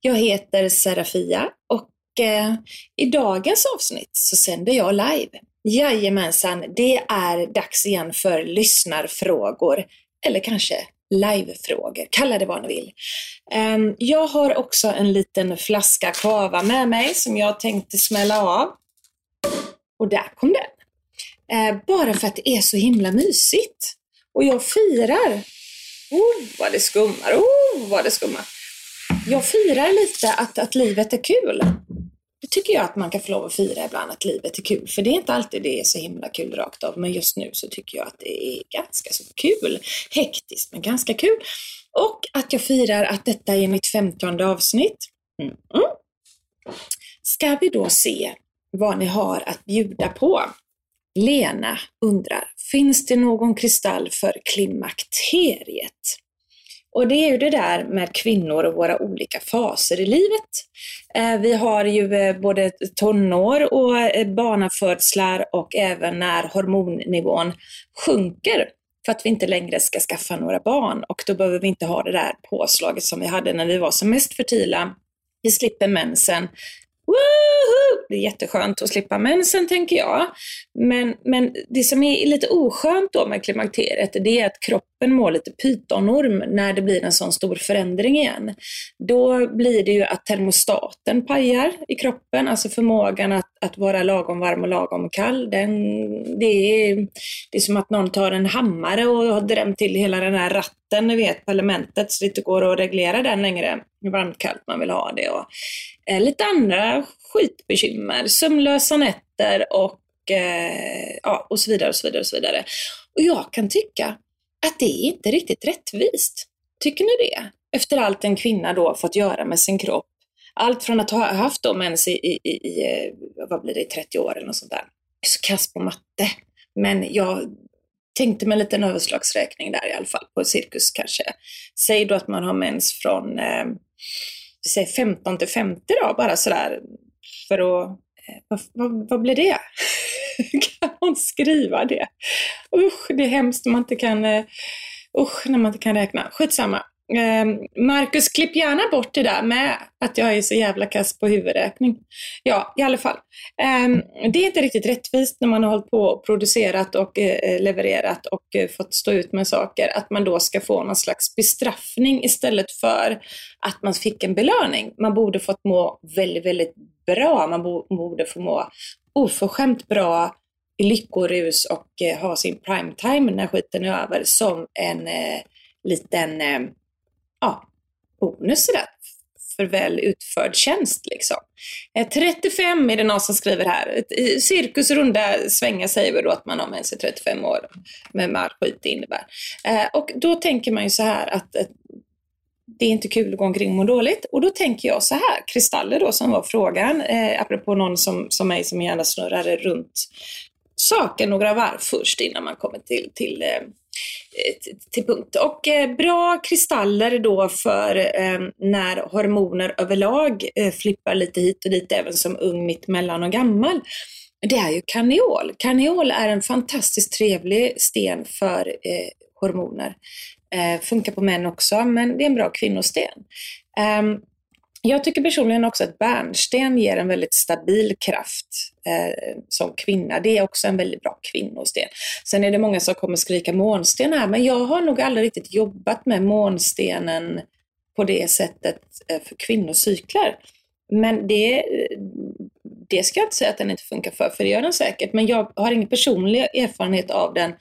Jag heter Serafia och eh, i dagens avsnitt så sänder jag live. Jajamensan, det är dags igen för lyssnarfrågor. Eller kanske livefrågor, kalla det vad ni vill. Um, jag har också en liten flaska kava med mig som jag tänkte smälla av. Och där kom den. Uh, bara för att det är så himla mysigt. Och jag firar. Oh, vad det skummar. Oh, vad det skummar. Jag firar lite att, att livet är kul. Det tycker jag att man kan få lov att fira ibland, att livet är kul. För det är inte alltid det är så himla kul rakt av. Men just nu så tycker jag att det är ganska så kul. Hektiskt, men ganska kul. Och att jag firar att detta är mitt femtonde avsnitt. Mm. Ska vi då se vad ni har att bjuda på? Lena undrar, finns det någon kristall för klimakteriet? Och det är ju det där med kvinnor och våra olika faser i livet. Eh, vi har ju eh, både tonår och eh, barnafödslar och även när hormonnivån sjunker för att vi inte längre ska skaffa några barn och då behöver vi inte ha det där påslaget som vi hade när vi var som mest fertila. Vi slipper mensen, Woohoo! Det är jätteskönt att slippa mensen, tänker jag. Men, men det som är lite oskönt då med klimakteriet, det är att kroppen mår lite pytonorm när det blir en sån stor förändring igen. Då blir det ju att termostaten pajar i kroppen, alltså förmågan att, att vara lagom varm och lagom kall. Den, det, är, det är som att någon tar en hammare och har drämt till hela den här ratten, ni vet, på elementet, så det inte går att reglera den längre, hur varmt kallt man vill ha det. Och, eh, lite andra skitbekymmer, sömnlösa nätter och, eh, ja, och så vidare och så vidare och så vidare. Och jag kan tycka att det är inte riktigt rättvist. Tycker ni det? Efter allt en kvinna då fått göra med sin kropp. Allt från att ha haft då mens i, i, i, i eh, vad blir det, 30 år eller något sånt där. Jag är så kass på matte. Men jag tänkte mig en liten överslagsräkning där i alla fall, på cirkus kanske. Säg då att man har mens från eh, säg 15 till 50 då bara sådär för att, eh, vad, vad, vad blir det? kan man skriva det? Usch, det är hemskt när man inte kan, eh, usch, när man inte kan räkna. Skitsamma. Ehm, Marcus, klipp gärna bort det där med att jag är så jävla kass på huvudräkning. Ja, i alla fall. Ehm, det är inte riktigt rättvist när man har hållit på och producerat och eh, eh, levererat och eh, fått stå ut med saker, att man då ska få någon slags bestraffning istället för att man fick en belöning. Man borde fått må väldigt, väldigt bra. Man borde få må oförskämt bra i lyckorus och ha sin primetime när skiten är över som en liten eh, ja, bonus sådär för väl utförd tjänst. Liksom. Eh, 35 är det någon som skriver här. Cirkus runda svängar säger vi då att man har med sig 35 år med vad skit det innebär. Eh, och då tänker man ju så här att eh, det är inte kul att gå omkring och må dåligt. Och då tänker jag så här, kristaller då som var frågan, eh, apropå någon som, som mig som gärna snurrade runt saken några varv först innan man kommer till, till eh, Eh, till punkt. Och eh, bra kristaller då för eh, när hormoner överlag eh, flippar lite hit och dit, även som ung, mitt mellan och gammal. Det är ju karneol. Karneol är en fantastiskt trevlig sten för eh, hormoner. Eh, funkar på män också, men det är en bra kvinnosten. Ehm, jag tycker personligen också att bärnsten ger en väldigt stabil kraft eh, som kvinna. Det är också en väldigt bra kvinnosten. Sen är det många som kommer skrika månsten här, men jag har nog aldrig riktigt jobbat med månstenen på det sättet eh, för kvinnocykler. Men det, det ska jag inte säga att den inte funkar för, för det gör den säkert. Men jag har ingen personlig erfarenhet av den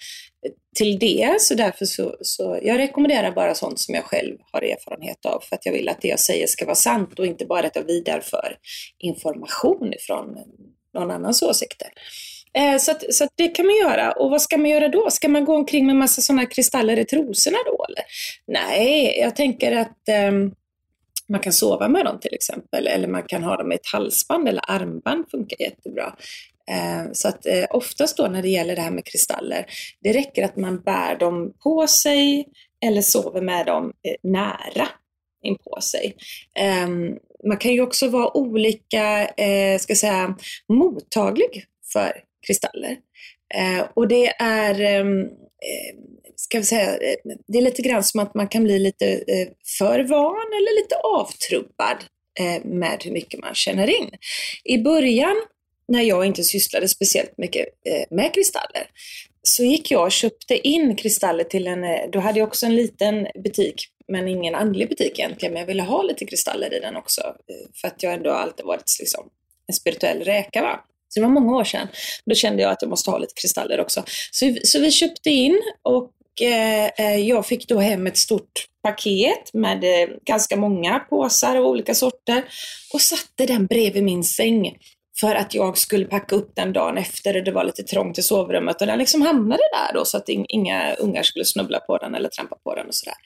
till det, så därför så, så jag rekommenderar bara sånt som jag själv har erfarenhet av för att jag vill att det jag säger ska vara sant och inte bara att jag vidare för information ifrån någon annans åsikter. Eh, så, att, så att det kan man göra. Och vad ska man göra då? Ska man gå omkring med massa sådana kristaller i trosorna då eller? Nej, jag tänker att eh, man kan sova med dem till exempel, eller man kan ha dem i ett halsband eller armband funkar jättebra. Eh, så att eh, oftast då när det gäller det här med kristaller, det räcker att man bär dem på sig eller sover med dem eh, nära in på sig. Ehm, man kan ju också vara olika, ska säga, mottaglig för kristaller. Och det är, ehm, ska vi säga, det är lite grann som att man kan bli lite för van eller lite avtrubbad med hur mycket man känner in. I början när jag inte sysslade speciellt mycket eh, med kristaller, så gick jag och köpte in kristaller till en, eh, då hade jag också en liten butik, men ingen andlig butik egentligen, men jag ville ha lite kristaller i den också, eh, för att jag ändå alltid varit liksom en spirituell räka. Va? Så det var många år sedan. Då kände jag att jag måste ha lite kristaller också. Så, så vi köpte in och eh, jag fick då hem ett stort paket med eh, ganska många påsar av olika sorter och satte den bredvid min säng för att jag skulle packa upp den dagen efter och det var lite trångt i sovrummet och den liksom hamnade där då så att inga ungar skulle snubbla på den eller trampa på den och sådär.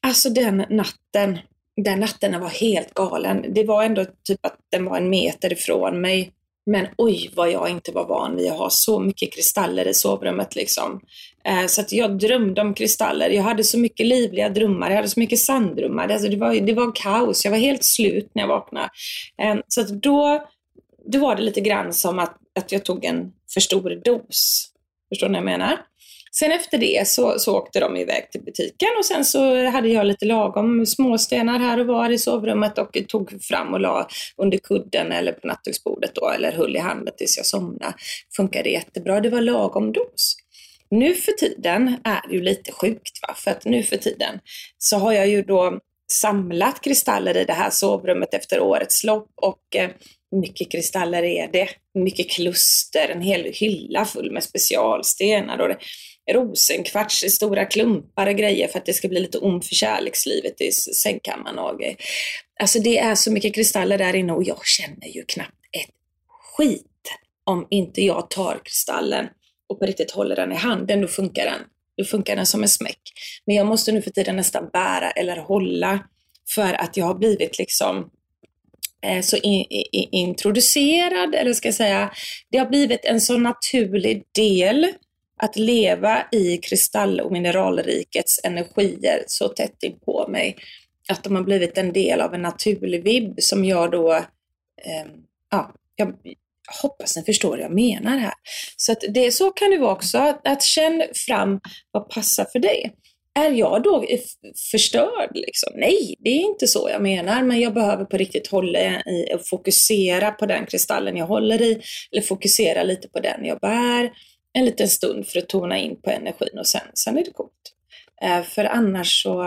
Alltså den natten, den natten var helt galen. Det var ändå typ att den var en meter ifrån mig. Men oj vad jag inte var van vid att ha så mycket kristaller i sovrummet liksom. Eh, så att jag drömde om kristaller. Jag hade så mycket livliga drömmar. Jag hade så mycket sanddrömmar. Alltså det, var, det var kaos. Jag var helt slut när jag vaknade. Eh, så att då då var det lite grann som att, att jag tog en för stor dos. Förstår ni vad jag menar? Sen efter det så, så åkte de iväg till butiken och sen så hade jag lite lagom småstenar här och var i sovrummet och tog fram och la under kudden eller på nattduksbordet då eller höll i handen tills jag somnade. Funkade jättebra. Det var lagom dos. Nu för tiden är det ju lite sjukt va, för att nu för tiden så har jag ju då samlat kristaller i det här sovrummet efter årets lopp och eh, mycket kristaller är det. Mycket kluster, en hel hylla full med specialstenar och rosenkvarts i stora klumpar och grejer för att det ska bli lite om för kärlekslivet i sängkammaren. Och, alltså det är så mycket kristaller där inne och jag känner ju knappt ett skit om inte jag tar kristallen och på riktigt håller den i handen, då funkar den. Då funkar den som en smäck. Men jag måste nu för tiden nästan bära eller hålla för att jag har blivit liksom Eh, så in, in, introducerad, eller ska jag säga, det har blivit en så naturlig del att leva i kristall och mineralrikets energier så tätt in på mig att de har blivit en del av en naturlig vibb som jag då, eh, ja, jag hoppas ni förstår vad jag menar här. Så att det, så kan det vara också, att, att känn fram vad passar för dig. Är jag då förstörd? Liksom? Nej, det är inte så jag menar, men jag behöver på riktigt hålla i och fokusera på den kristallen jag håller i, eller fokusera lite på den jag bär en liten stund för att tona in på energin och sen, sen är det coolt. Eh, för annars så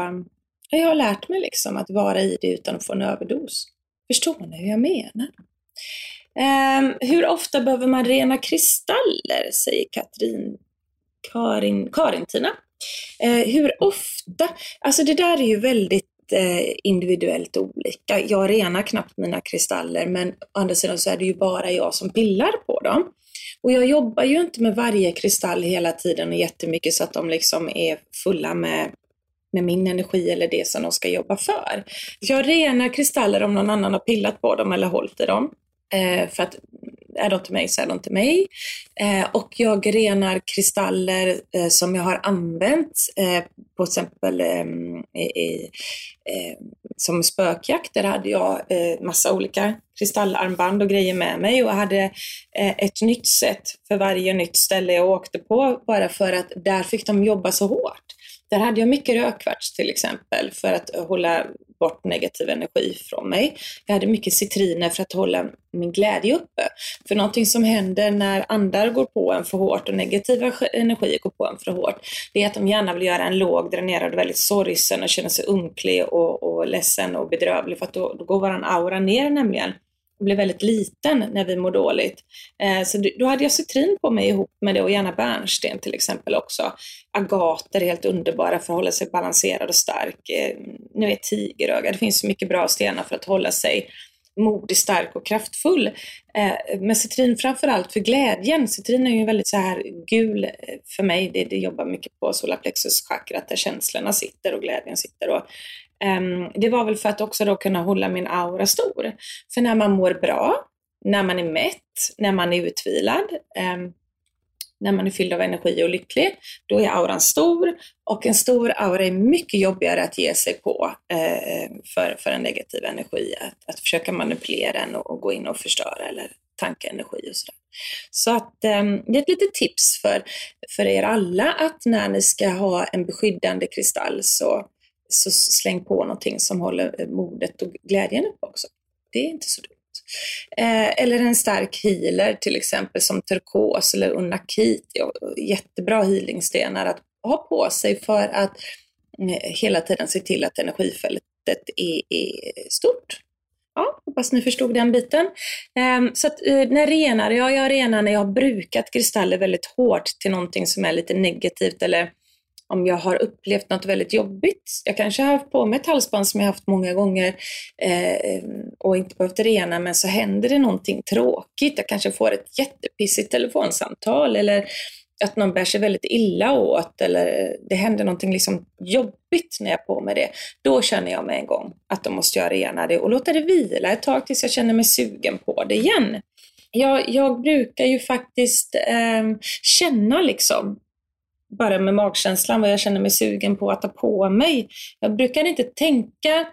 har jag lärt mig liksom att vara i det utan att få en överdos. Förstår ni hur jag menar? Eh, hur ofta behöver man rena kristaller, säger Katrin, Karin, Karin-Tina. Eh, hur ofta? Alltså det där är ju väldigt eh, individuellt olika. Jag renar knappt mina kristaller men å andra sidan så är det ju bara jag som pillar på dem. Och jag jobbar ju inte med varje kristall hela tiden och jättemycket så att de liksom är fulla med, med min energi eller det som de ska jobba för. Jag renar kristaller om någon annan har pillat på dem eller hållit i dem. Eh, för att är de till mig så är de till mig. Eh, och jag renar kristaller eh, som jag har använt eh, på exempel ehm, i, eh, som spökjakt. Där hade jag eh, massa olika kristallarmband och grejer med mig och hade eh, ett nytt sätt för varje nytt ställe jag åkte på bara för att där fick de jobba så hårt. Där hade jag mycket rödkvarts till exempel för att hålla bort negativ energi från mig. Jag hade mycket citriner för att hålla min glädje uppe. För någonting som händer när andar går på en för hårt och negativa energier går på en för hårt, det är att de gärna vill göra en låg, dränerad, väldigt sorgsen och känna sig unklig och, och ledsen och bedrövlig för att då, då går våran aura ner nämligen och väldigt liten när vi mår dåligt. Eh, så då hade jag citrin på mig ihop med det och gärna bärnsten till exempel också. Agater, är helt underbara för att hålla sig balanserad och stark. Eh, ni vet tigeröga, det finns så mycket bra stenar för att hålla sig modig, stark och kraftfull. Eh, men citrin framförallt för glädjen. Citrin är ju väldigt så här gul eh, för mig. Det, det jobbar mycket på solarplexus chakrat där känslorna sitter och glädjen sitter. Och Ehm, det var väl för att också då kunna hålla min aura stor. För när man mår bra, när man är mätt, när man är utvilad, um, när man är fylld av energi och lycklig, då är auran stor och en stor aura är mycket jobbigare att ge sig på ehm, för, för en negativ energi, att, att försöka manipulera den och, och gå in och förstöra eller tanka energi och sådär. Så att det är ett litet tips för, för er alla att när ni ska ha en beskyddande kristall så, så släng på någonting som håller eh, modet och glädjen uppe också. Det är inte så dumt. Eh, eller en stark healer till exempel som turkos eller unakit. Jättebra healingstenar att ha på sig för att eh, hela tiden se till att energifältet är, är stort. Ja, hoppas ni förstod den biten. Ehm, så att, eh, när renar jag? Jag renar när jag har brukat kristaller väldigt hårt till någonting som är lite negativt eller om jag har upplevt något väldigt jobbigt. Jag kanske har haft på mig ett halsband som jag haft många gånger eh, och inte behövt rena, men så händer det någonting tråkigt. Jag kanske får ett jättepissigt telefonsamtal eller att någon bär sig väldigt illa åt eller det händer någonting liksom jobbigt när jag är på med det. Då känner jag med en gång att då måste jag rena det och låta det vila ett tag tills jag känner mig sugen på det igen. Jag, jag brukar ju faktiskt eh, känna liksom bara med magkänslan vad jag känner mig sugen på att ta på mig. Jag brukar inte tänka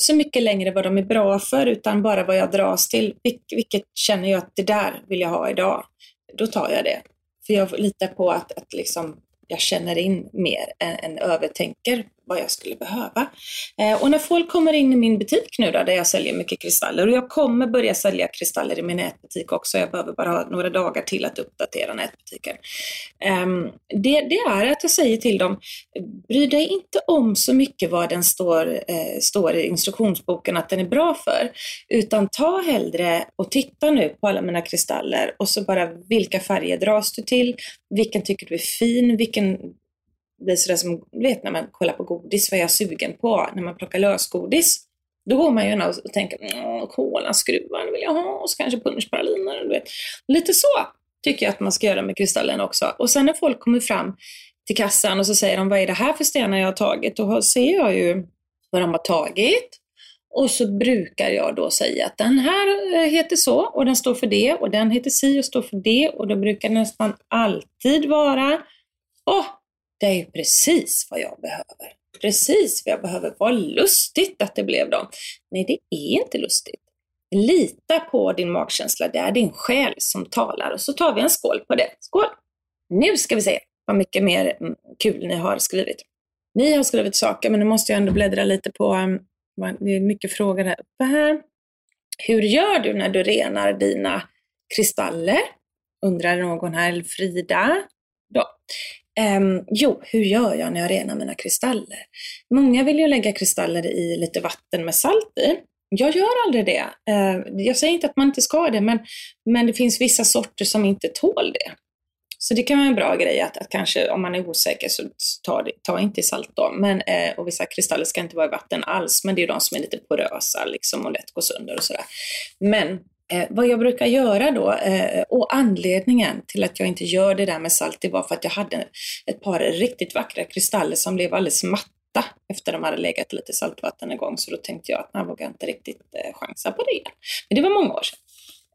så mycket längre vad de är bra för utan bara vad jag dras till. Vil vilket känner jag att det där vill jag ha idag. Då tar jag det. För jag litar på att, att liksom jag känner in mer än, än övertänker vad jag skulle behöva. Eh, och när folk kommer in i min butik nu då, där jag säljer mycket kristaller, och jag kommer börja sälja kristaller i min nätbutik också, jag behöver bara ha några dagar till att uppdatera nätbutiken. Eh, det, det, är att jag säger till dem, bry dig inte om så mycket vad den står, eh, står i instruktionsboken att den är bra för, utan ta hellre och titta nu på alla mina kristaller och så bara vilka färger dras du till, vilken tycker du är fin, vilken blir sådär som, du vet när man kollar på godis, vad är jag sugen på när man plockar lösgodis. Då går man ju gärna och tänker, kolaskruvar vill jag ha och så kanske punschpraliner, du vet. Lite så tycker jag att man ska göra med kristallen också. Och sen när folk kommer fram till kassan och så säger de, vad är det här för stenar jag har tagit? Då ser jag ju vad de har tagit. Och så brukar jag då säga att den här eh, heter så och den står för det och den heter si och står för det och då brukar det nästan alltid vara, åh, det är ju precis vad jag behöver. Precis vad jag behöver. Vad lustigt att det blev dem. Nej, det är inte lustigt. Lita på din magkänsla. Det är din själ som talar. Och så tar vi en skål på det. Skål! Nu ska vi se vad mycket mer mm, kul ni har skrivit. Ni har skrivit saker, men nu måste jag ändå bläddra lite på, ehm, det är mycket frågor här uppe här. Hur gör du när du renar dina kristaller? Undrar någon här, Frida. Då. Um, jo, hur gör jag när jag renar mina kristaller? Många vill ju lägga kristaller i lite vatten med salt i. Jag gör aldrig det. Uh, jag säger inte att man inte ska det, men, men det finns vissa sorter som inte tål det. Så det kan vara en bra grej att, att kanske om man är osäker så ta, det, ta inte i salt då. Men, eh, och vissa kristaller ska inte vara i vatten alls, men det är de som är lite porösa liksom, och lätt går sönder och sådär. Men Eh, vad jag brukar göra då, eh, och anledningen till att jag inte gör det där med salt, det var för att jag hade ett par riktigt vackra kristaller som blev alldeles matta efter de hade legat lite saltvatten en gång. Så då tänkte jag att jag vågar inte riktigt eh, chansa på det. igen. Men det var många år sedan.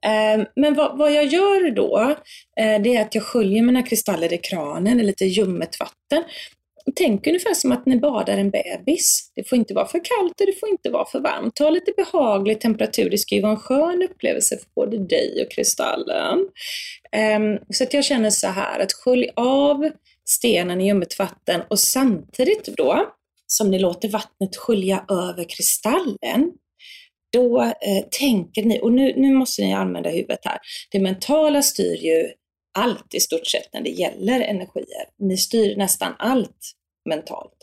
Eh, men vad, vad, jag gör då, eh, det är att jag sköljer mina kristaller i kranen i lite ljummet vatten Tänk ungefär som att ni badar en bebis. Det får inte vara för kallt och det får inte vara för varmt. Ta lite behaglig temperatur. Det ska ju vara en skön upplevelse för både dig och kristallen. Um, så att jag känner så här att skölj av stenen i ljummet vatten och samtidigt då som ni låter vattnet skölja över kristallen då eh, tänker ni, och nu, nu måste ni använda huvudet här, det mentala styr ju allt i stort sett när det gäller energier. Ni styr nästan allt mentalt.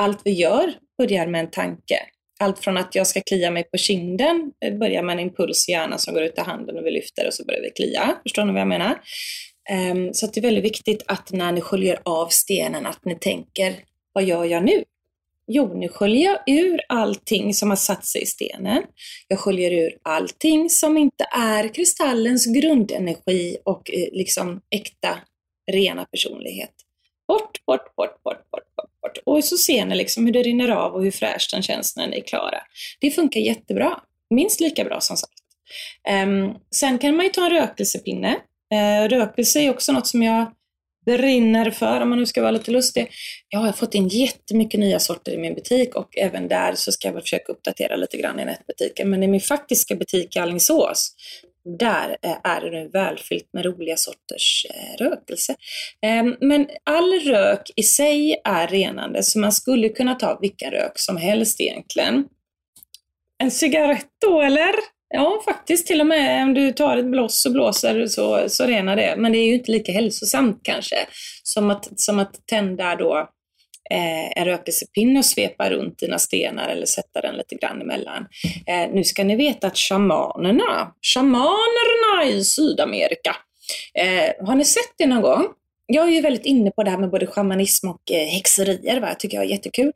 Allt vi gör börjar med en tanke. Allt från att jag ska klia mig på kinden eh, börjar med en impuls i hjärnan som går ut i handen och vi lyfter och så börjar vi klia. Förstår ni vad jag menar? Ehm, så det är väldigt viktigt att när ni sköljer av stenen att ni tänker, vad gör jag nu? Jo, nu sköljer jag ur allting som har satt sig i stenen. Jag sköljer ur allting som inte är kristallens grundenergi och eh, liksom äkta, rena personlighet. Bort, bort, bort, bort, bort, bort. bort. Och så ser ni liksom hur det rinner av och hur fräscht den känns när ni är klara. Det funkar jättebra. Minst lika bra som sagt. Um, sen kan man ju ta en rökelsepinne. Uh, rökelse är också något som jag brinner för, om man nu ska vara lite lustig. Jag har fått in jättemycket nya sorter i min butik och även där så ska jag väl försöka uppdatera lite grann i nätbutiken. Men i min faktiska butik i Alingsås, där eh, är det nu välfyllt med roliga sorters eh, rökelse. Ehm, men all rök i sig är renande, så man skulle kunna ta vilken rök som helst egentligen. En cigarett då, eller? Ja, faktiskt till och med om du tar ett blås och blåser så, så renar det. Men det är ju inte lika hälsosamt kanske som att, som att tända då eh, en rökelsepinne och svepa runt dina stenar eller sätta den lite grann emellan. Eh, nu ska ni veta att shamanerna, shamanerna i Sydamerika, eh, har ni sett det någon gång? Jag är ju väldigt inne på det här med både shamanism och eh, häxerier, va? jag tycker jag är jättekul.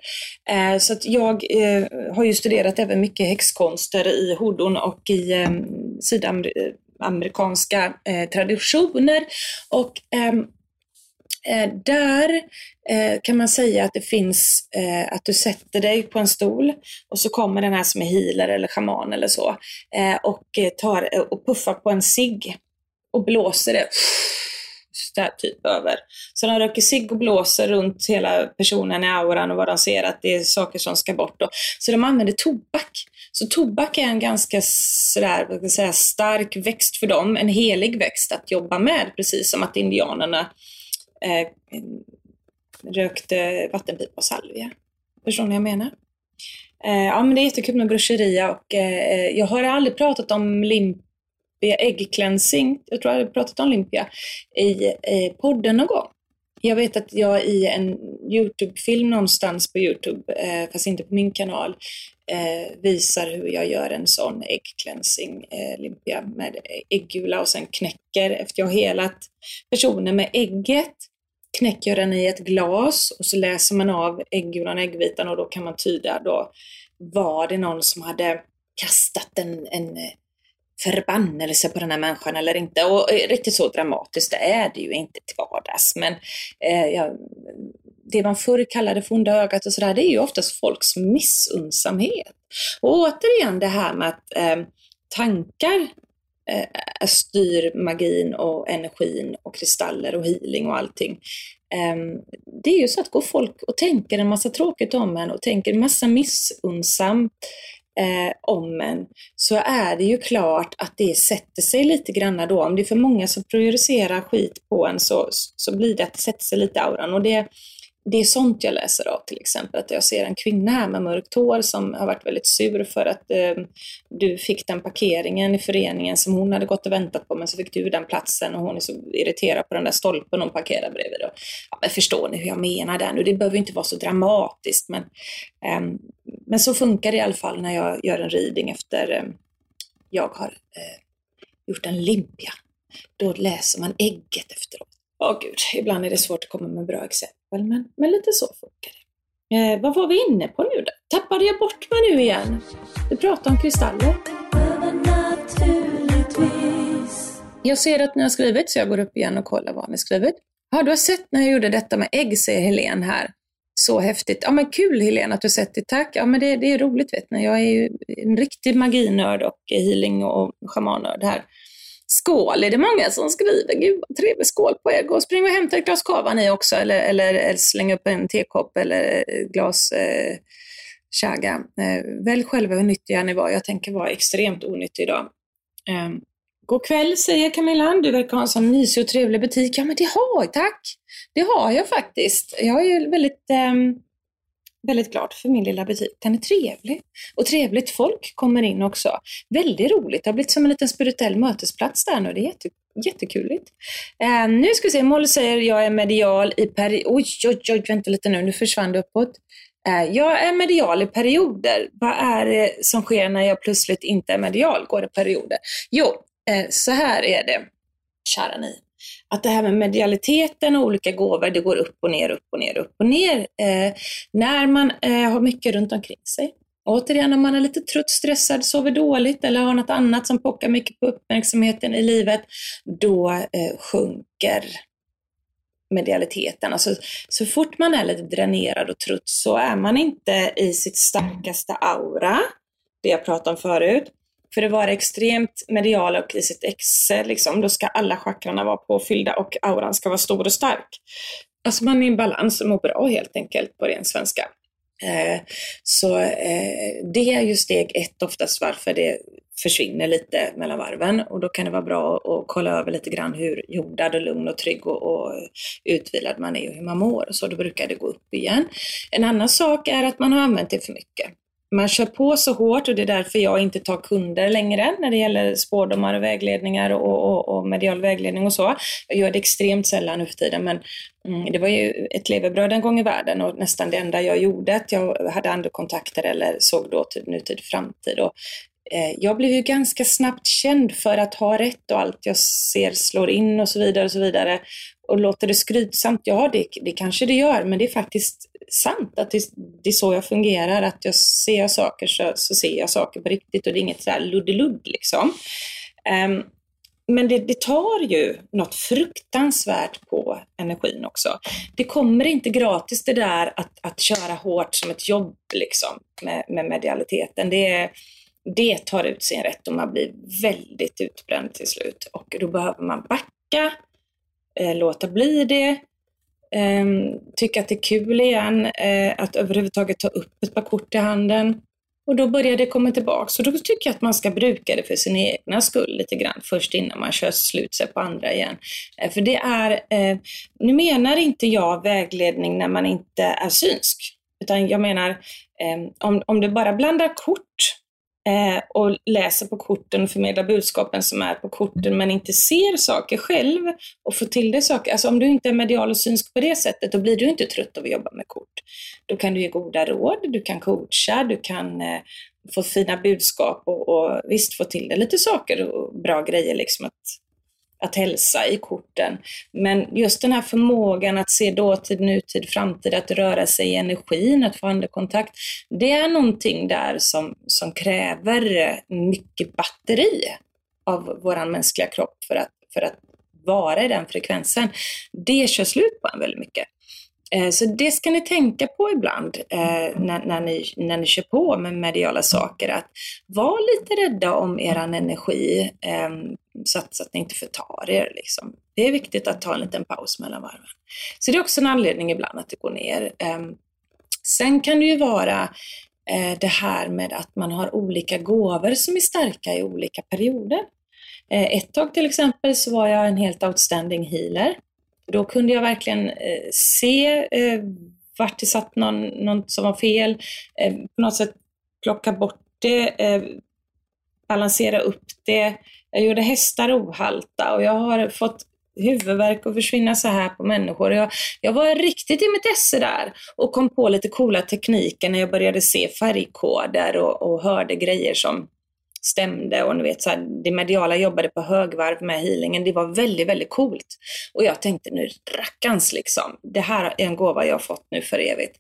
Eh, så att jag eh, har ju studerat även mycket häxkonster i hodon och i ehm, sydamerikanska traditioner. Och ehm, där kan man säga att det finns att du sätter dig på en stol och så kommer den här som är healer eller shaman eller så och, tar, och puffar på en cigg och blåser det där typ över. Så de röker cigg och blåser runt hela personen i auran och vad de ser att det är saker som ska bort. Då. Så de använder tobak. Så tobak är en ganska sådär, vad ska säga, stark växt för dem, en helig växt att jobba med, precis som att indianerna eh, rökte vattenpipa och salvia. Förstår ni vad jag menar? Eh, ja, men det är jättekul med bruscheria och eh, jag har aldrig pratat om limp Ägg cleansing, jag tror jag hade pratat om Limpia, i eh, podden någon gång. Jag vet att jag i en Youtube-film någonstans på Youtube, eh, fast inte på min kanal, eh, visar hur jag gör en sån äggcleansing eh, limpia med äggula och sen knäcker, efter jag har helat personen med ägget, knäcker jag den i ett glas och så läser man av äggulan och äggvitan och då kan man tyda då var det någon som hade kastat en, en förbannelse på den här människan eller inte. Och eh, riktigt så dramatiskt det är det ju inte till vardags. Men eh, ja, det man förr kallade för onda ögat och sådär, det är ju oftast folks missunnsamhet. Och återigen det här med att eh, tankar eh, styr magin och energin och kristaller och healing och allting. Eh, det är ju så att går folk och tänker en massa tråkigt om en och tänker en massa missunnsamt eh, om en, så är det ju klart att det sätter sig lite grann då. Om det är för många som projicerar skit på en så, så blir det att det sätter sig lite i auran. Och det, det är sånt jag läser av till exempel, att jag ser en kvinna här med mörkt hår som har varit väldigt sur för att eh, du fick den parkeringen i föreningen som hon hade gått och väntat på, men så fick du den platsen och hon är så irriterad på den där stolpen hon parkerar bredvid. Och, ja, men förstår ni hur jag menar där nu? Det behöver inte vara så dramatiskt, men, eh, men så funkar det i alla fall när jag gör en reading efter eh, jag har eh, gjort en limpia. Då läser man ägget efteråt. Åh oh, gud, ibland är det svårt att komma med bra exempel, men, men lite så funkar det. Eh, vad var vi inne på nu då? Tappade jag bort mig nu igen? Du pratade om kristaller. Jag ser att ni har skrivit, så jag går upp igen och kollar vad ni skrivit. Ja, du har sett när jag gjorde detta med ägg, säger Helen här. Så häftigt. Ja, men kul Helen att du sett det. Tack. Ja, men det, det är roligt vet ni. Jag är ju en riktig maginörd och healing och shamannörd här. Skål är det många som skriver. Gud vad trevligt. Skål på er. Gå och spring och hämta ett glas kava ni också eller, eller, eller släng upp en tekopp eller eh, glas eh, chaga. Eh, välj själva hur nyttiga ni var. Jag tänker vara extremt onyttig idag. Eh, God kväll säger Camilla. Du verkar ha en sån mysig och trevlig butik. Ja men det har jag, tack. Det har jag faktiskt. Jag är väldigt eh, väldigt glad för min lilla butik. Den är trevlig. Och trevligt folk kommer in också. Väldigt roligt. Det har blivit som en liten spirituell mötesplats där nu. Det är jätte, jättekuligt. Uh, eh, nu ska vi se, Molly säger jag är medial i perioder. Oj, oj, oj, vänta lite nu, nu försvann det uppåt. Uh, jag är medial i perioder. Vad är det som sker när jag plötsligt inte är medial? Går det perioder? Jo, uh, så här är det, kära ni att det här med medialiteten och olika gåvor, det går upp och ner, upp och ner, upp och ner. Eh, när man eh, har mycket runt omkring sig. Återigen, om man är lite trött, stressad, sover dåligt eller har något annat som pockar mycket på uppmärksamheten i livet, då eh, sjunker medialiteten. Alltså, så fort man är lite dränerad och trött så är man inte i sitt starkaste aura, det jag pratade om förut. För att vara extremt medial och i sitt exe, liksom, då ska alla chakrarna vara påfyllda och auran ska vara stor och stark. Alltså man är i balans och mår bra helt enkelt på ren svenska. Eh, så eh, det är ju steg ett oftast varför det försvinner lite mellan varven och då kan det vara bra att kolla över lite grann hur jordad och lugn och trygg och, och utvilad man är och hur man mår. Så då brukar det gå upp igen. En annan sak är att man har använt det för mycket man kör på så hårt och det är därför jag inte tar kunder längre när det gäller spårdomar och vägledningar och, och, och medial vägledning och så. Jag gör det extremt sällan nu för tiden men mm, det var ju ett levebröd en gång i världen och nästan det enda jag gjorde att jag hade andra kontakter eller såg då till nutid framtid. Och, eh, jag blev ju ganska snabbt känd för att ha rätt och allt jag ser slår in och så vidare och så vidare. Och låter det skrytsamt? Ja, det, det kanske det gör, men det är faktiskt sant att det, det är så jag fungerar. Att jag ser saker så, så ser jag saker på riktigt och det är inget sådär luddeludd liksom. Um, men det, det, tar ju något fruktansvärt på energin också. Det kommer inte gratis det där att, att köra hårt som ett jobb liksom med, med medialiteten. Det, det tar ut sin rätt och man blir väldigt utbränd till slut. Och då behöver man backa, eh, låta bli det, Ehm, tycka att det är kul igen, eh, att överhuvudtaget ta upp ett par kort i handen. Och då börjar det komma tillbaka. Så då tycker jag att man ska bruka det för sin egna skull lite grann först innan man kör slut sig på andra igen. Eh, för det är, eh, nu menar inte jag vägledning när man inte är synsk. Utan jag menar, ehm, om, om du bara blandar kort eh, och läser på korten och förmedlar budskapen som är på korten men inte ser saker själv och får till det saker. Alltså om du inte är medial och synsk på det sättet, då blir du inte trött av att jobba med kort. Då kan du ge goda råd, du kan coacha, du kan eh, få fina budskap och, och visst få till det lite saker och bra grejer liksom att att hälsa i korten. Men just den här förmågan att se dåtid, nutid, framtid, att röra sig i energin, att få andekontakt. Det är någonting där som, som kräver eh, mycket batteri av vår mänskliga kropp för att, för att vara i den frekvensen. Det kör slut på en väldigt mycket. Eh, så det ska ni tänka på ibland eh, när, när, ni, när ni kör på med mediala saker. Att var lite rädda om er energi eh, så att, så att ni inte förtar er. Liksom. Det är viktigt att ta en liten paus mellan varven. Så det är också en anledning ibland att det går ner. Sen kan det ju vara det här med att man har olika gåvor som är starka i olika perioder. Ett tag till exempel så var jag en helt outstanding healer. Då kunde jag verkligen eh, se eh, vart det satt någon, något som var fel, eh, på något sätt plocka bort det, balansera upp det. Jag gjorde hästar ohalta och jag har fått huvudvärk och försvinna så här på människor. Jag, jag var riktigt i mitt esse där och kom på lite coola tekniker när jag började se färgkoder och, och hörde grejer som stämde och ni vet, så här, det mediala jobbade på högvarv med healingen. Det var väldigt, väldigt coolt. Och jag tänkte nu rackarns liksom, det här är en gåva jag har fått nu för evigt.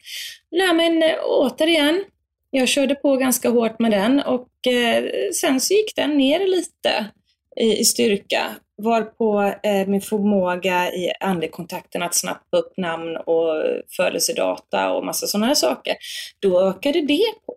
Nej men eh, återigen, jag körde på ganska hårt med den och eh, sen så gick den ner lite i, i styrka varpå eh, min förmåga i andekontakten att snappa upp namn och födelsedata och massa sådana här saker, då ökade det på.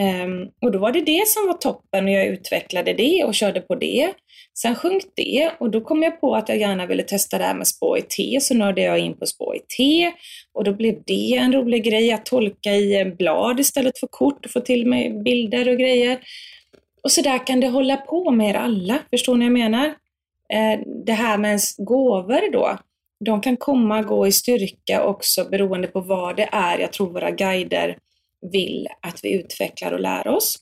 Um, och då var det det som var toppen och jag utvecklade det och körde på det. Sen sjönk det och då kom jag på att jag gärna ville testa det här med spå i te, så nörde jag in på spå i te och då blev det en rolig grej att tolka i blad istället för kort och få till mig bilder och grejer. Och så där kan det hålla på med er alla, förstår ni vad jag menar? Ehm, det här med ens gåvor då, de kan komma och gå i styrka också beroende på vad det är jag tror våra guider vill att vi utvecklar och lär oss.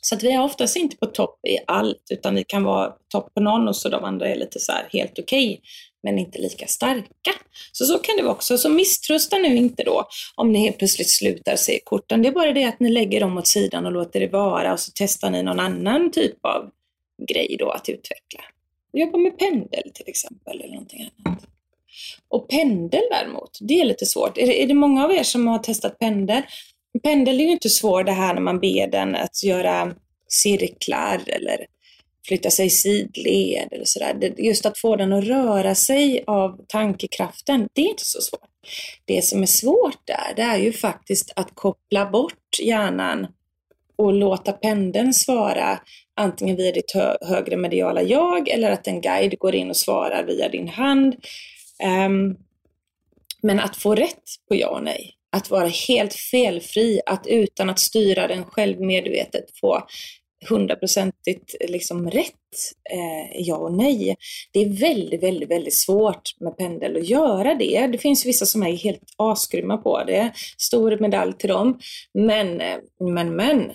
Så att vi är oftast inte på topp i allt, utan vi kan vara topp på någon och så de andra är lite så här helt okej, okay, men inte lika starka. Så så kan det vara också. Så misströsta nu inte då om ni helt plötsligt slutar se korten. Det är bara det att ni lägger dem åt sidan och låter det vara och så testar ni någon annan typ av grej då att utveckla. Jobba med pendel till exempel eller någonting annat. Och pendel däremot, det är lite svårt. Är det, är det många av er som har testat pendel? Pendel är ju inte svår det här när man ber den att göra cirklar eller flytta sig i sidled eller sådär. Just att få den att röra sig av tankekraften, det är inte så svårt. Det som är svårt där, det är ju faktiskt att koppla bort hjärnan och låta pendeln svara antingen via ditt hö högre mediala jag eller att en guide går in och svarar via din hand. Um, men att få rätt på ja och nej, att vara helt felfri, att utan att styra den självmedvetet få hundraprocentigt liksom rätt eh, ja och nej. Det är väldigt, väldigt, väldigt svårt med pendel att göra det. Det finns vissa som är helt asgrymma på det. Stor medalj till dem. Men, eh, men, men.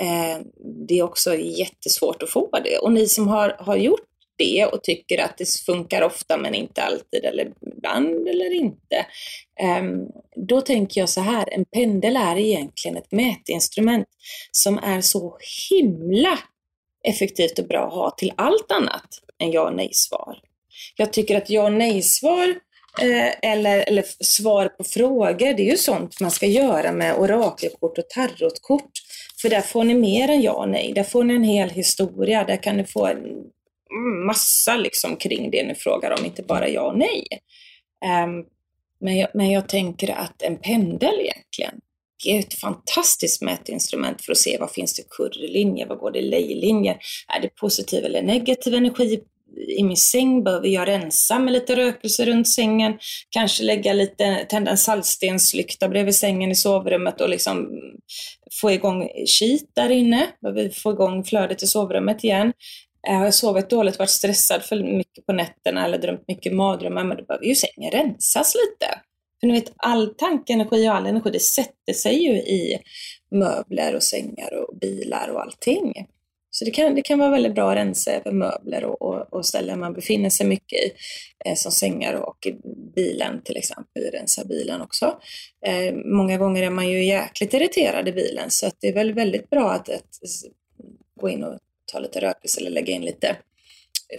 Eh, det är också jättesvårt att få det. Och ni som har, har gjort det och tycker att det funkar ofta men inte alltid eller ibland eller inte. Ehm, då tänker jag så här, en pendel är egentligen ett mätinstrument som är så himla effektivt och bra att ha till allt annat än ja och nej-svar. Jag tycker att ja och nej-svar eh, eller, eller svar på frågor, det är ju sånt man ska göra med orakelkort och tarotkort. För där får ni mer än ja och nej. Där får ni en hel historia. Där kan ni få massa liksom kring det ni frågar om, inte bara ja och nej. Um, men, jag, men jag tänker att en pendel egentligen det är ett fantastiskt mätinstrument för att se vad finns det kurrlinjer, vad går det lejlinjer, är det positiv eller negativ energi i min säng? Behöver jag rensa med lite rökelse runt sängen? Kanske lägga lite, tända en saltstenslykta bredvid sängen i sovrummet och liksom få igång kit där inne. Behöver få igång flödet i sovrummet igen. Har jag sovit dåligt, varit stressad för mycket på nätterna eller drömt mycket mardrömmar, men då behöver ju sängen rensas lite. För ni vet, all tankenergi och all energi, det sätter sig ju i möbler och sängar och bilar och allting. Så det kan, det kan vara väldigt bra att rensa över möbler och, och, och ställen man befinner sig mycket i, eh, som sängar och bilen till exempel, rensa bilen också. Eh, många gånger är man ju jäkligt irriterad i bilen så att det är väl väldigt bra att, att gå in och ta lite rökelse eller lägga in lite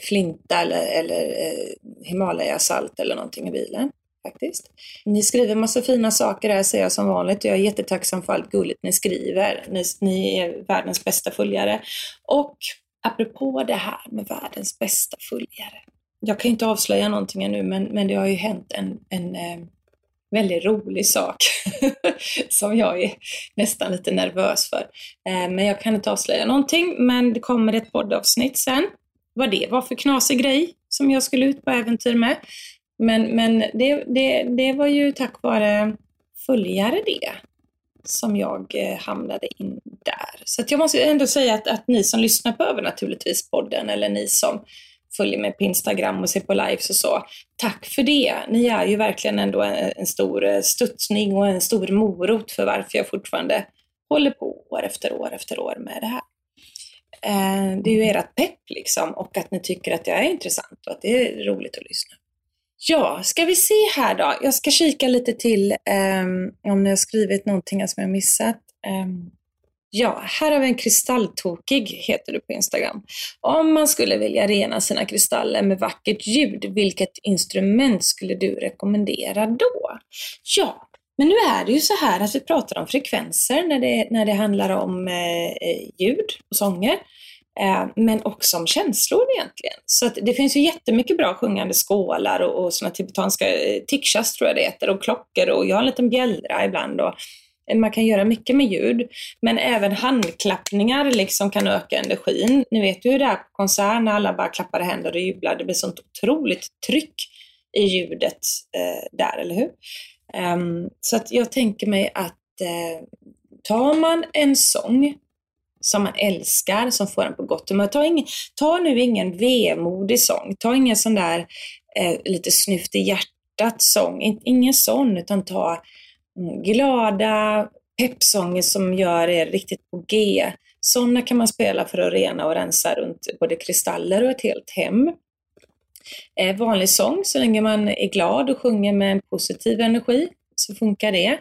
flinta eller, eller eh, Himalaya-salt eller någonting i bilen. Faktiskt. Ni skriver massa fina saker här säger jag som vanligt. Jag är jättetacksam för allt gulligt ni skriver. Ni, ni är världens bästa följare. Och apropå det här med världens bästa följare. Jag kan inte avslöja någonting ännu men, men det har ju hänt en, en eh, väldigt rolig sak som jag är nästan lite nervös för. Eh, men jag kan inte avslöja någonting, men det kommer ett poddavsnitt sen. Vad det var för knasig grej som jag skulle ut på äventyr med. Men, men det, det, det var ju tack vare följare det som jag eh, hamnade in där. Så jag måste ändå säga att, att ni som lyssnar på Övernaturligtvis podden eller ni som följer mig på Instagram och ser på lives och så. Tack för det! Ni är ju verkligen ändå en, en stor eh, studsning och en stor morot för varför jag fortfarande håller på år efter år efter år med det här. Eh, det är ju ert pepp liksom och att ni tycker att jag är intressant och att det är roligt att lyssna. Ja, ska vi se här då. Jag ska kika lite till um, om ni har skrivit någonting som jag missat. Um, Ja, här har vi en kristalltokig, heter du på Instagram. Om man skulle vilja rena sina kristaller med vackert ljud, vilket instrument skulle du rekommendera då? Ja, men nu är det ju så här att vi pratar om frekvenser när det, när det handlar om eh, eh ljud och sånger. Eh, men också om känslor egentligen. Så att det finns ju jättemycket bra sjungande skålar och, och sådana tibetanska eh, tikshas tror jag det heter och klockor och jag har en liten bjällra ibland. Och, man kan göra mycket med ljud, men även handklappningar liksom kan öka energin. Ni vet ju hur det är på konsert när alla bara klappar händer och jublar. Det blir sånt otroligt tryck i ljudet eh, där, eller hur? Um, så att jag tänker mig att eh, tar man en sång som man älskar, som får en på gott humör. Ta, ingen, ta nu ingen vemodig sång. Ta ingen sån där eh, lite snyft i hjärtat sång. ingen sån, utan ta Mm, glada peppsånger som gör er riktigt på G. Sådana kan man spela för att rena och rensa runt både kristaller och ett helt hem. Eh, vanlig sång, så länge man är glad och sjunger med en positiv energi, så funkar det.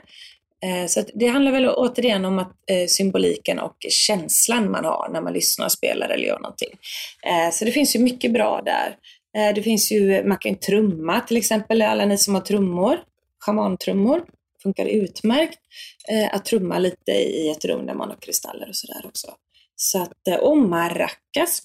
Eh, så det handlar väl återigen om att, eh, symboliken och känslan man har när man lyssnar, spelar eller gör någonting. Eh, så det finns ju mycket bra där. Eh, det finns ju, man kan trumma till exempel, alla ni som har trummor, schamantrummor funkar utmärkt eh, att trumma lite i ett rum där man har kristaller och sådär också. Så att, eh, och maracas,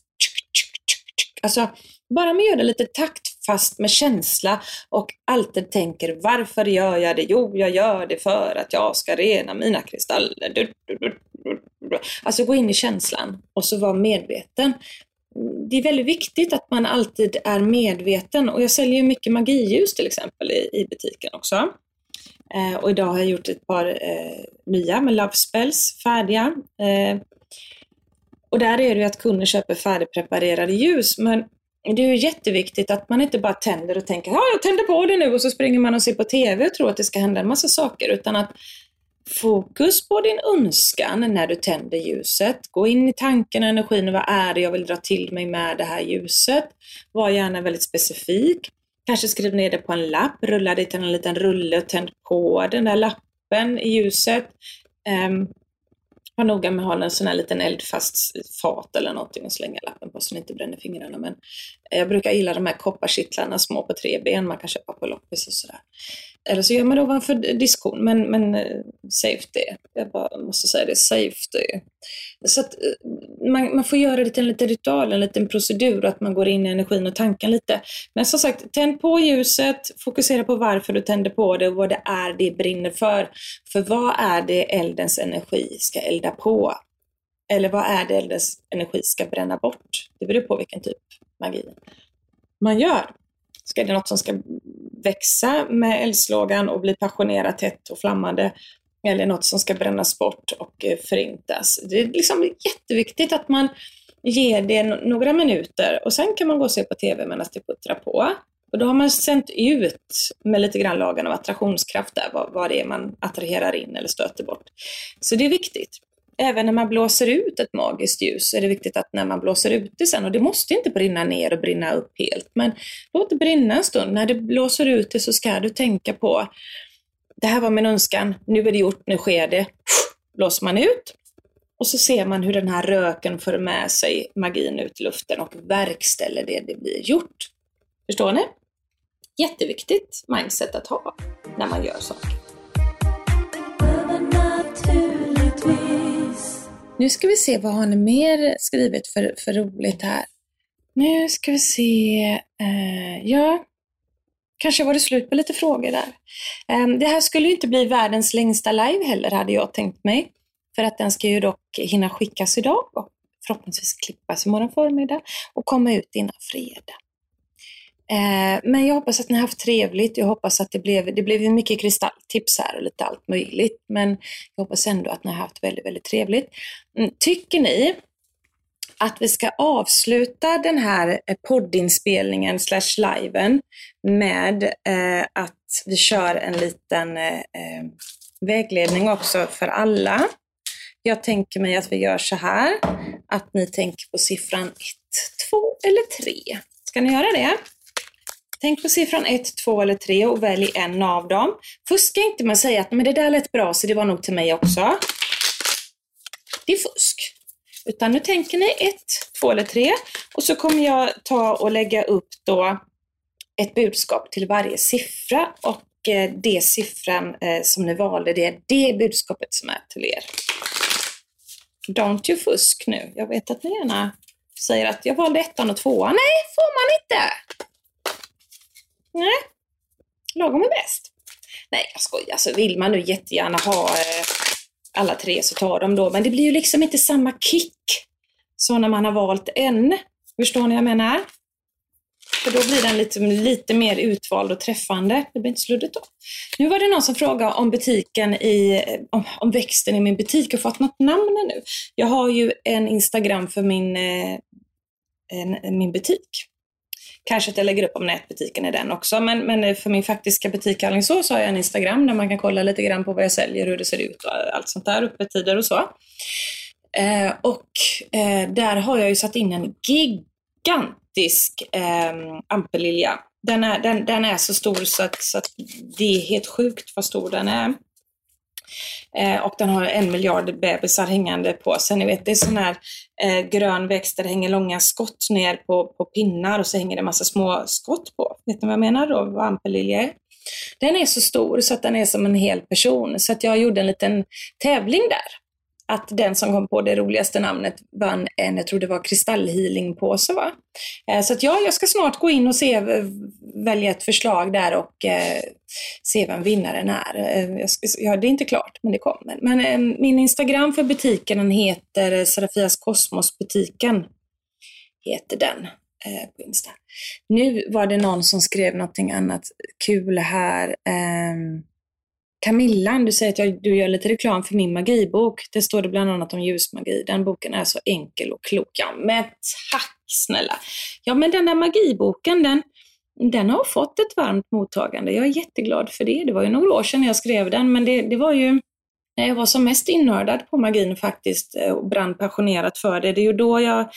Alltså, bara man gör det lite taktfast med känsla och alltid tänker varför gör jag det? Jo, jag gör det för att jag ska rena mina kristaller. Du, du, du, alltså gå in i känslan och så vara medveten. Det är väldigt viktigt att man alltid är medveten och jag säljer ju mycket magiljus till exempel i, i butiken också. Eh, och idag har jag gjort ett par eh, nya med Love Spells färdiga. Eh, och där är det ju att kunder köper färdigpreparerade ljus, men det är ju jätteviktigt att man inte bara tänder och tänker ja, jag tänder på det nu och så springer man och ser på TV och tror att det ska hända en massa saker, utan att fokus på din önskan när du tänder ljuset. Gå in i tanken och energin, vad är det jag vill dra till mig med det här ljuset? Var gärna väldigt specifik. Kanske skriv ner det på en lapp, rulla det till en liten rulle och tänd på den där lappen i ljuset. Um, var noga med att ha en sån här liten eldfast fat eller någonting och slänga lappen på så den inte bränner fingrarna. Men eh, jag brukar gilla de här kopparkittlarna små på tre ben man kan köpa på loppis och sådär. Eller så gör man det ovanför diskon, men, men eh, safety. Jag bara måste säga det, safety. Så att eh, man, man får göra det till en liten ritual, en liten procedur, att man går in i energin och tanken lite. Men som sagt, tänd på ljuset, fokusera på varför du tänder på det och vad det är det brinner för. För vad är det eldens energi ska elda på? Eller vad är det eldens energi ska bränna bort? Det beror på vilken typ magi man gör. Ska det något som ska växa med eldslågan och bli passionerat, hett och flammande eller något som ska brännas bort och eh, förintas. Det är liksom jätteviktigt att man ger det några minuter och sen kan man gå och se på TV medan det puttrar på. Och då har man sänt ut med lite grann lagen av attraktionskraft där, vad, vad det är man attraherar in eller stöter bort. Så det är viktigt även när man blåser ut ett magiskt ljus så är det viktigt att när man blåser ut det sen, och det måste inte brinna ner och brinna upp helt, men låt det brinna en stund. När du blåser ut det så ska du tänka på, det här var min önskan, nu är det gjort, nu sker det. Blåser man ut och så ser man hur den här röken för med sig magin ut i luften och verkställer det det blir gjort. Förstår ni? Jätteviktigt mindset att ha när man gör saker. Nu ska vi se, vad har ni mer skrivit för, för roligt här? Nu ska vi se. Eh, ja, kanske var det slut på lite frågor där. Eh, det här skulle ju inte bli världens längsta live heller, hade jag tänkt mig. För att den ska ju dock hinna skickas idag och förhoppningsvis klippas imorgon förmiddag och komma ut innan fredag. Eh, men jag hoppas att ni har haft trevligt. Jag hoppas att det blev, det blev mycket kristalltips här och lite allt möjligt. Men jag hoppas ändå att ni har haft väldigt, väldigt trevligt. Mm, tycker ni att vi ska avsluta den här eh, poddinspelningen slash liven med eh, att vi kör en liten eh, eh, vägledning också för alla. Jag tänker mig att vi gör så här, att ni tänker på siffran 1, 2 eller 3. Ska ni göra det? Tänk på siffran 1, 2 eller 3 och välj en av dem. Fuska inte med att säga att men det där lät bra så det var nog till mig också. Det är fusk. Utan nu tänker ni 1, 2 eller 3 och så kommer jag ta och lägga upp då ett budskap till varje siffra och eh, det siffran eh, som ni valde, det är det budskapet som är till er. Don't you fusk nu. Jag vet att ni gärna säger att jag valde ettan och tvåan. Nej, får man inte! Nej, lagom är bäst. Nej, jag skojar. Alltså, vill man nu jättegärna ha eh, alla tre så ta dem då. Men det blir ju liksom inte samma kick som när man har valt en. Förstår ni vad jag menar? För då blir den lite, lite mer utvald och träffande. Det blir inte sluddigt då. Nu var det någon som frågade om butiken i, eh, om, om växten i min butik. Har fått något namn nu. Jag har ju en Instagram för min, eh, en, min butik. Kanske att jag lägger upp om nätbutiken i den också. Men, men för min faktiska butik i Alingsås har jag en Instagram där man kan kolla lite grann på vad jag säljer, hur det ser ut och allt sånt där, öppettider och så. Eh, och eh, där har jag ju satt in en gigantisk eh, ampelilja. Den är, den, den är så stor så att, så att det är helt sjukt vad stor den är. Eh, och den har en miljard bebisar hängande på sig. Ni vet, det är sån här eh, grön växt där det hänger långa skott ner på, på pinnar och så hänger det massa små skott på. Vet ni vad jag menar då? Vampelilja? Den är så stor så att den är som en hel person. Så att jag gjorde en liten tävling där att den som kom på det roligaste namnet vann en, jag tror det var kristallhealingpåse va? Eh, så att ja, jag ska snart gå in och se, välja ett förslag där och eh, se vem vinnaren är. Eh, jag ska, ja, det är inte klart, men det kommer. Men min Instagram för butiken den heter Serafias Kosmosbutiken. Heter den på Insta. Nu var det någon som skrev någonting annat kul här. Eh, Camilla, du säger att jag, du gör lite reklam för min magibok. Det står det bland annat om ljusmagi. Den boken är så enkel och klok. Ja, men tack snälla! Ja, men den där magiboken, den, den har fått ett varmt mottagande. Jag är jätteglad för det. Det var ju några år sedan jag skrev den, men det, det var ju när jag var som mest innördad på magin faktiskt eh, och brann passionerat för det. Det är ju då jag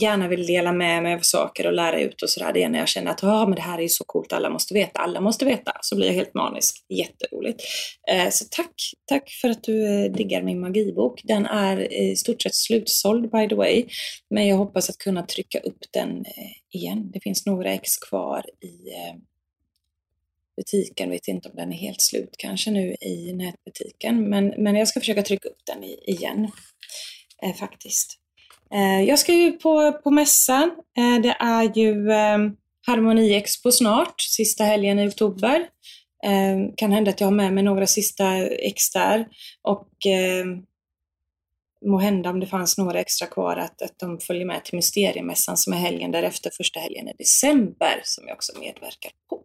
gärna vill dela med mig av saker och lära ut och sådär. Det är när jag känner att ah, men det här är så coolt, alla måste veta, alla måste veta. Så blir jag helt manisk. Jätteroligt. Eh, så tack, tack för att du eh, diggar min magibok. Den är i stort sett slutsåld by the way. Men jag hoppas att kunna trycka upp den eh, igen. Det finns några ex kvar i eh, butiken. Vet inte om den är helt slut kanske nu i nätbutiken. Men, men jag ska försöka trycka upp den igen. Eh, faktiskt. Eh, jag ska ju på, på mässan. Eh, det är ju ehm, harmoniexpo Harmoni Expo snart, sista helgen i oktober. Ehm, kan hända att jag har med mig några sista ex där. Och ehm, må hända om det fanns några extra kvar att, att de följer med till Mysteriemässan som är helgen därefter, första helgen i december, som jag också medverkar på.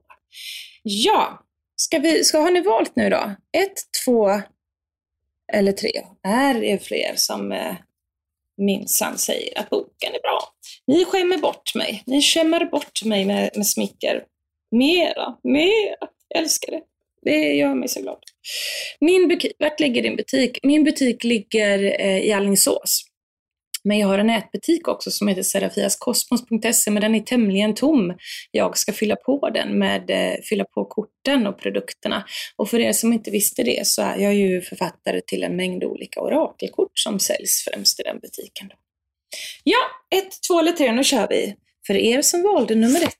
Ja, ska vi, ska, har ni valt nu då? Ett, två eller tre? Är det fler som eh, minsann säger att boken är bra. Ni skämmer bort mig. Ni skämmer bort mig med, med smicker. Mera, mera. Jag älskar det. Det gör mig så glad. Min butik, vart ligger din butik? Min butik ligger eh, i Allingsås. Men jag har en nätbutik också som heter serafiaskosmos.se, men den är tämligen tom. Jag ska fylla på den med, eh, fylla på korten och produkterna. Och för er som inte visste det så är jag ju författare till en mängd olika orakelkort som säljs främst i den butiken. Då. Ja, ett, två eller tre, nu kör vi. För er som valde nummer ett.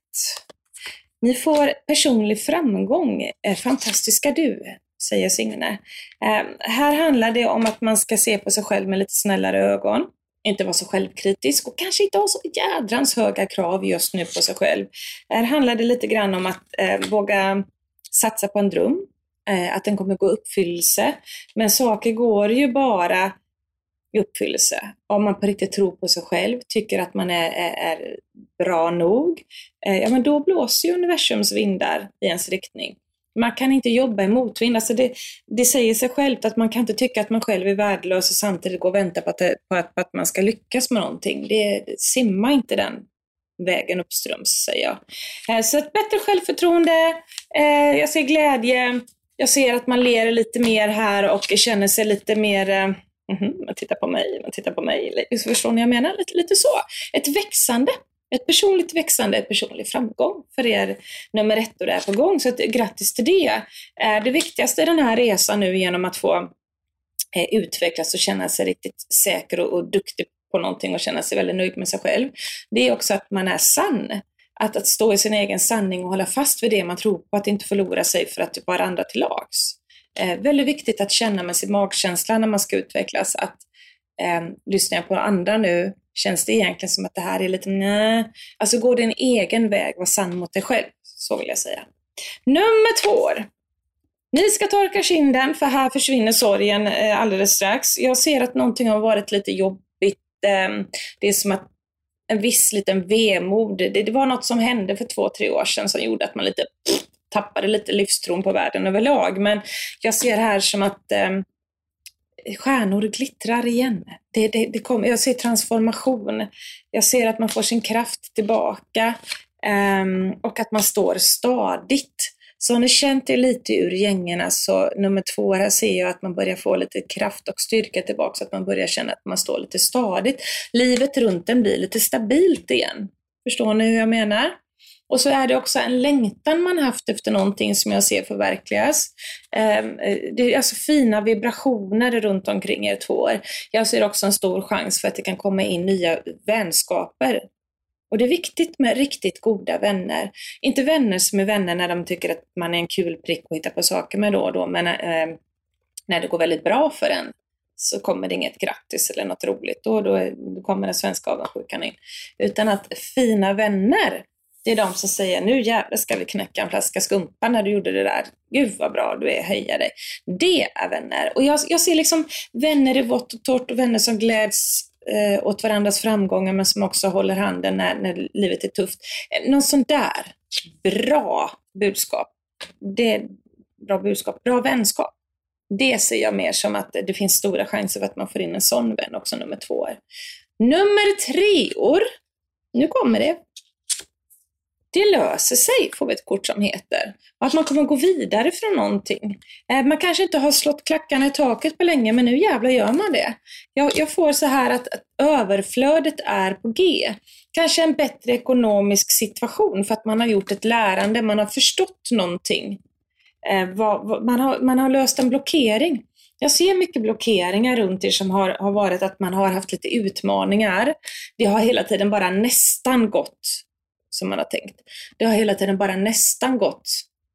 Ni får personlig framgång, eh, fantastiska du, säger Signe. Eh, här handlar det om att man ska se på sig själv med lite snällare ögon inte vara så självkritisk och kanske inte ha så jädrans höga krav just nu på sig själv. Här handlar det lite grann om att eh, våga satsa på en dröm, eh, att den kommer gå i uppfyllelse. Men saker går ju bara i uppfyllelse om man på riktigt tror på sig själv, tycker att man är, är, är bra nog. Eh, ja, men då blåser ju universums vindar i ens riktning. Man kan inte jobba i motvind. Alltså det, det säger sig självt att man kan inte tycka att man själv är värdelös och samtidigt gå och vänta på att, det, på att, på att man ska lyckas med någonting. Det, simma inte den vägen uppströms, säger jag. Eh, så ett bättre självförtroende, eh, jag ser glädje, jag ser att man ler lite mer här och känner sig lite mer Mm -hmm, man tittar på mig, man tittar på mig. Förstår ni vad jag menar? Lite, lite så. Ett växande ett personligt växande, ett personlig framgång för er nummer ett och det är på gång. Så att, grattis till det. Eh, det viktigaste i den här resan nu genom att få eh, utvecklas och känna sig riktigt säker och, och duktig på någonting och känna sig väldigt nöjd med sig själv. Det är också att man är sann. Att, att stå i sin egen sanning och hålla fast vid det man tror på, att inte förlora sig för att vara andra till lags. Eh, väldigt viktigt att känna med sin magkänsla när man ska utvecklas. Att eh, lyssnar jag på andra nu Känns det egentligen som att det här är lite nej? Alltså gå din egen väg, var sann mot dig själv. Så vill jag säga. Nummer två. Ni ska torka kinden för här försvinner sorgen eh, alldeles strax. Jag ser att någonting har varit lite jobbigt. Eh, det är som att en viss liten vemod. Det, det, var något som hände för två, tre år sedan som gjorde att man lite pff, tappade lite livstron på världen överlag. Men jag ser här som att eh, stjärnor glittrar igen. Det, det, det kom, jag ser transformation. Jag ser att man får sin kraft tillbaka um, och att man står stadigt. Så har ni känt er lite ur gängorna så nummer två, här ser jag att man börjar få lite kraft och styrka tillbaka så att man börjar känna att man står lite stadigt. Livet runt en blir lite stabilt igen. Förstår ni hur jag menar? Och så är det också en längtan man haft efter någonting som jag ser förverkligas. Ehm, eh, det är alltså fina vibrationer runt omkring er två år. Jag ser också en stor chans för att det kan komma in nya vänskaper. Och det är viktigt med riktigt goda vänner. Inte vänner som är vänner när de tycker att man är en kul prick att hitta på saker med då och då, men ehm, när det går väldigt bra för en så kommer det inget grattis eller något roligt. Då, då, då kommer den svenska avundsjukan in. Utan att fina vänner, det är de som säger nu jävlar ska vi knäcka en flaska skumpa när du gjorde det där. Gud vad bra du är, höja dig. Det är vänner. Och jag, jag ser liksom vänner i vått och torrt och vänner som gläds eh, åt varandras framgångar men som också håller handen när, när livet är tufft. Eh, någon sån där bra budskap. Det är bra budskap, bra vänskap. Det ser jag mer som att det finns stora chanser för att man får in en sån vän också, nummer två. Nummer treor, nu kommer det. Det löser sig, får vi ett kort som heter. Och att man kommer gå vidare från någonting. Eh, man kanske inte har slått klackarna i taket på länge, men nu jävlar gör man det. Jag, jag får så här att, att överflödet är på G. Kanske en bättre ekonomisk situation för att man har gjort ett lärande, man har förstått någonting. Eh, vad, vad, man, har, man har löst en blockering. Jag ser mycket blockeringar runt er som har, har varit att man har haft lite utmaningar. Det har hela tiden bara nästan gått som man har tänkt. Det har hela tiden bara nästan gått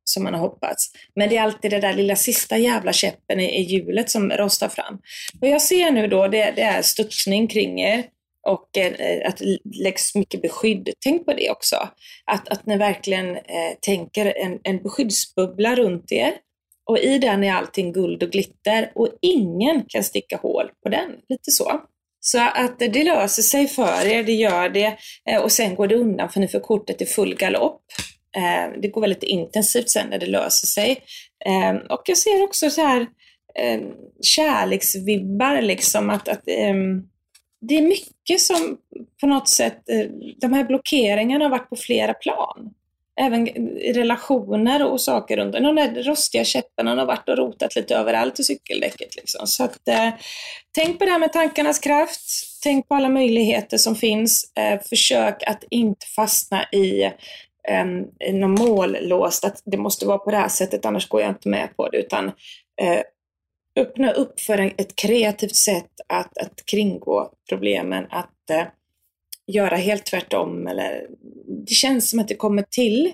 som man har hoppats. Men det är alltid det där lilla sista jävla käppen i, i hjulet som rostar fram. Vad jag ser nu då, det, det är studsning kring er och eh, att det läggs mycket beskydd. Tänk på det också. Att, att ni verkligen eh, tänker en, en beskyddsbubbla runt er och i den är allting guld och glitter och ingen kan sticka hål på den. Lite så. Så att det löser sig för er, det gör det. Eh, och sen går det undan för ni får kortet i full galopp. Eh, det går väldigt intensivt sen när det löser sig. Eh, och jag ser också så här kärleksvibbar, liksom att, att ehm, det är mycket som på något sätt, de här blockeringarna har varit på flera plan även relationer och saker runt De där rostiga käpparna har varit och rotat lite överallt i cykeldäcket. Liksom. Så att, eh, tänk på det här med tankarnas kraft. Tänk på alla möjligheter som finns. Eh, försök att inte fastna i eh, någon mållåst, att det måste vara på det här sättet, annars går jag inte med på det. Utan eh, öppna upp för en, ett kreativt sätt att, att kringgå problemen, att eh, göra helt tvärtom. Eller, det känns som att det kommer till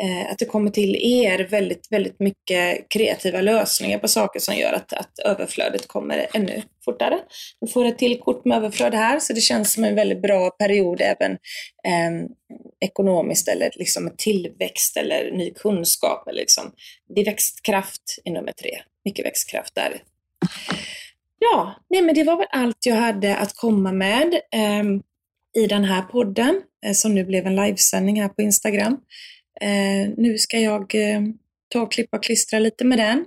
eh, att det kommer till er väldigt, väldigt mycket kreativa lösningar på saker som gör att, att överflödet kommer ännu fortare. Vi får ett till kort med överflöd här, så det känns som en väldigt bra period även eh, ekonomiskt eller liksom tillväxt eller ny kunskap. Eller liksom. Det är växtkraft i nummer tre. Mycket växtkraft där. Ja, nej men det var väl allt jag hade att komma med. Eh, i den här podden, eh, som nu blev en livesändning här på Instagram. Eh, nu ska jag eh, ta och klippa och klistra lite med den.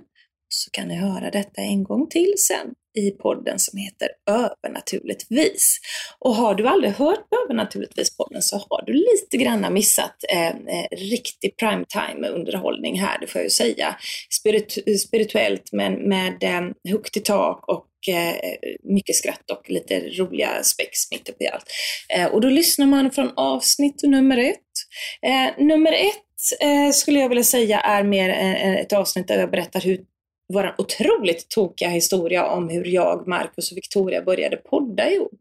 Så kan ni höra detta en gång till sen i podden som heter Övernaturligtvis. Och har du aldrig hört på Övernaturligtvis-podden så har du lite grann missat eh, eh, riktig primetime underhållning här, det får jag ju säga. Spiritu spirituellt men med eh, högt i tak och eh, mycket skratt och lite roliga spex mitt uppe i allt. Eh, och då lyssnar man från avsnitt nummer ett. Nummer ett skulle jag vilja säga är mer ett avsnitt där jag berättar hur vår otroligt tokiga historia om hur jag, Marcus och Victoria började podda ihop.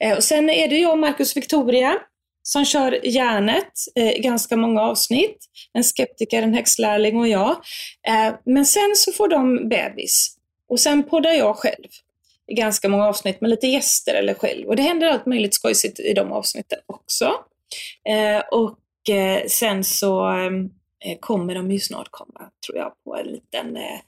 Eh, och sen är det jag, Marcus och Victoria som kör järnet eh, i ganska många avsnitt. En skeptiker, en häxlärling och jag. Eh, men sen så får de bebis. Och sen poddar jag själv i ganska många avsnitt med lite gäster eller själv. Och det händer allt möjligt skojsigt i de avsnitten också. Eh, och eh, sen så eh, Eh, kommer de ju snart komma, tror jag, på en liten eh,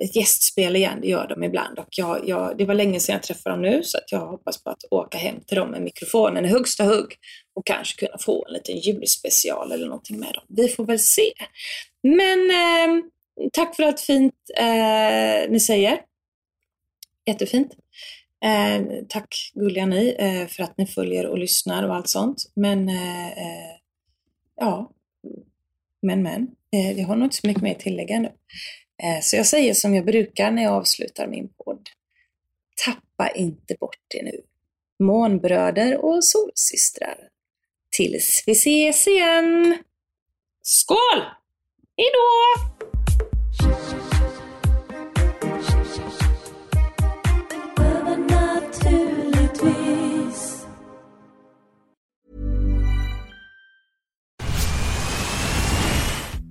ett gästspel igen, det gör de ibland. Och jag, jag, det var länge sedan jag träffade dem nu så att jag hoppas på att åka hem till dem med mikrofonen i högsta hugg och kanske kunna få en liten julspecial eller någonting med dem. Vi får väl se. Men eh, tack för allt fint eh, ni säger. Jättefint. Eh, tack gulliga ni eh, för att ni följer och lyssnar och allt sånt. Men eh, eh ja, men men. Eh, jag har nog inte så mycket mer att tillägga nu. Eh, så jag säger som jag brukar när jag avslutar min podd. Tappa inte bort det nu. Månbröder och solsystrar. Tills vi ses igen. Skål! Hejdå!